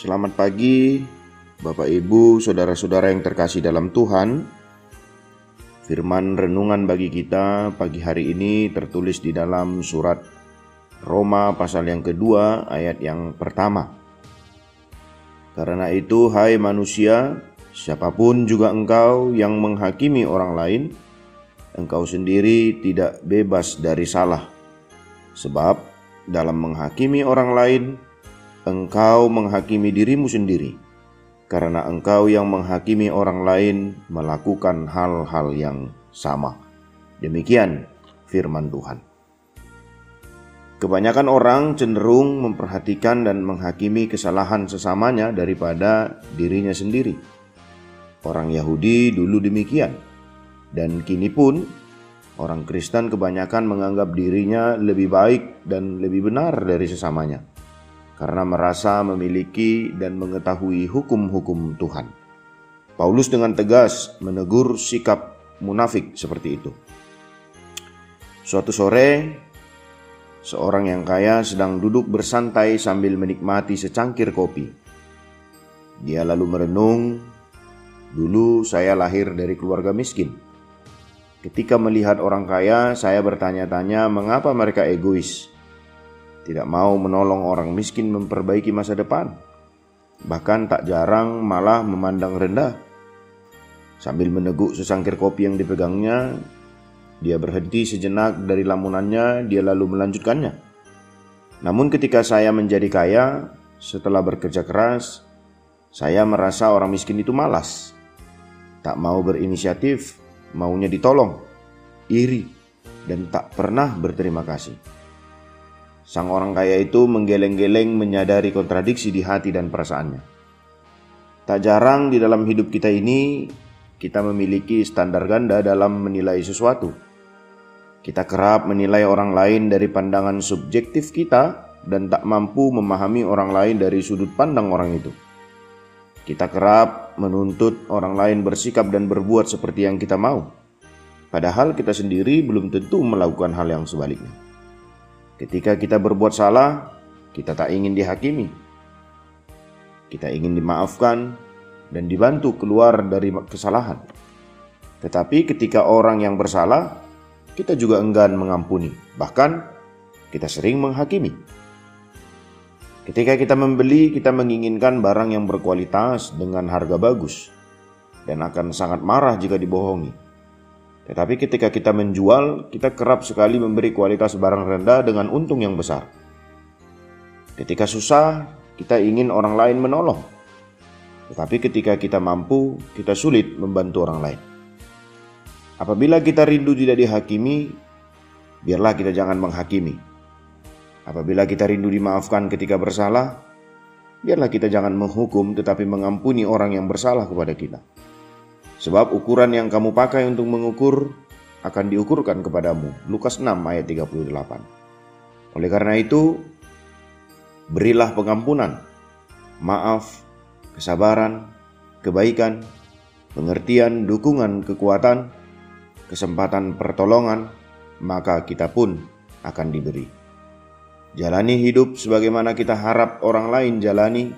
Selamat pagi, Bapak Ibu, saudara-saudara yang terkasih dalam Tuhan. Firman renungan bagi kita pagi hari ini tertulis di dalam surat Roma pasal yang kedua ayat yang pertama. Karena itu, hai manusia, siapa pun juga engkau yang menghakimi orang lain, engkau sendiri tidak bebas dari salah. Sebab dalam menghakimi orang lain, engkau menghakimi dirimu sendiri, karena engkau yang menghakimi orang lain melakukan hal-hal yang sama. Demikian firman Tuhan. Kebanyakan orang cenderung memperhatikan dan menghakimi kesalahan sesamanya daripada dirinya sendiri. Orang Yahudi dulu demikian, dan kini pun orang Kristen kebanyakan menganggap dirinya lebih baik dan lebih benar dari sesamanya karena merasa memiliki dan mengetahui hukum-hukum Tuhan. Paulus dengan tegas menegur sikap munafik seperti itu. Suatu sore, Seorang yang kaya sedang duduk bersantai sambil menikmati secangkir kopi. Dia lalu merenung, "Dulu saya lahir dari keluarga miskin. Ketika melihat orang kaya, saya bertanya-tanya mengapa mereka egois, tidak mau menolong orang miskin memperbaiki masa depan, bahkan tak jarang malah memandang rendah." Sambil meneguk secangkir kopi yang dipegangnya, dia berhenti sejenak dari lamunannya, dia lalu melanjutkannya. Namun ketika saya menjadi kaya, setelah bekerja keras, saya merasa orang miskin itu malas. Tak mau berinisiatif, maunya ditolong, iri, dan tak pernah berterima kasih. Sang orang kaya itu menggeleng-geleng menyadari kontradiksi di hati dan perasaannya. Tak jarang di dalam hidup kita ini, kita memiliki standar ganda dalam menilai sesuatu kita kerap menilai orang lain dari pandangan subjektif kita dan tak mampu memahami orang lain dari sudut pandang orang itu. Kita kerap menuntut orang lain bersikap dan berbuat seperti yang kita mau, padahal kita sendiri belum tentu melakukan hal yang sebaliknya. Ketika kita berbuat salah, kita tak ingin dihakimi. Kita ingin dimaafkan dan dibantu keluar dari kesalahan. Tetapi ketika orang yang bersalah kita juga enggan mengampuni, bahkan kita sering menghakimi. Ketika kita membeli, kita menginginkan barang yang berkualitas dengan harga bagus dan akan sangat marah jika dibohongi. Tetapi ketika kita menjual, kita kerap sekali memberi kualitas barang rendah dengan untung yang besar. Ketika susah, kita ingin orang lain menolong. Tetapi ketika kita mampu, kita sulit membantu orang lain. Apabila kita rindu tidak dihakimi, biarlah kita jangan menghakimi. Apabila kita rindu dimaafkan ketika bersalah, biarlah kita jangan menghukum tetapi mengampuni orang yang bersalah kepada kita. Sebab ukuran yang kamu pakai untuk mengukur akan diukurkan kepadamu. Lukas 6 ayat 38. Oleh karena itu, berilah pengampunan, maaf, kesabaran, kebaikan, pengertian, dukungan, kekuatan, kesempatan pertolongan, maka kita pun akan diberi. Jalani hidup sebagaimana kita harap orang lain jalani,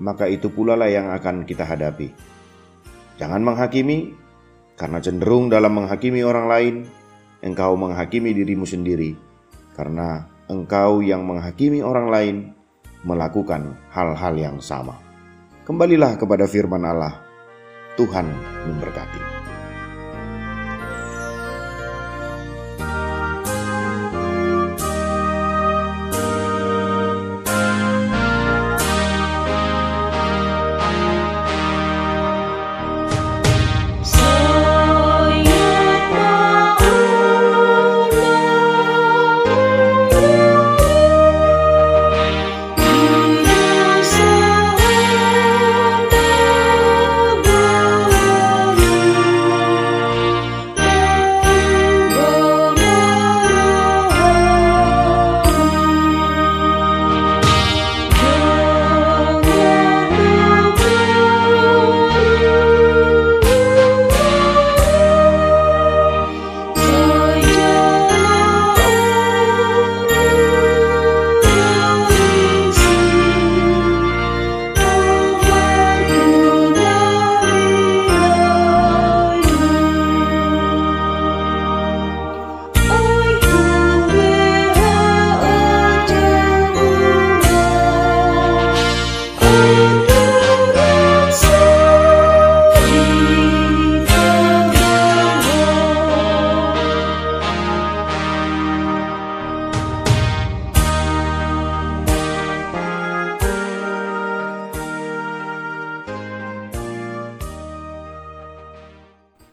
maka itu pula lah yang akan kita hadapi. Jangan menghakimi, karena cenderung dalam menghakimi orang lain, engkau menghakimi dirimu sendiri, karena engkau yang menghakimi orang lain melakukan hal-hal yang sama. Kembalilah kepada firman Allah. Tuhan memberkati.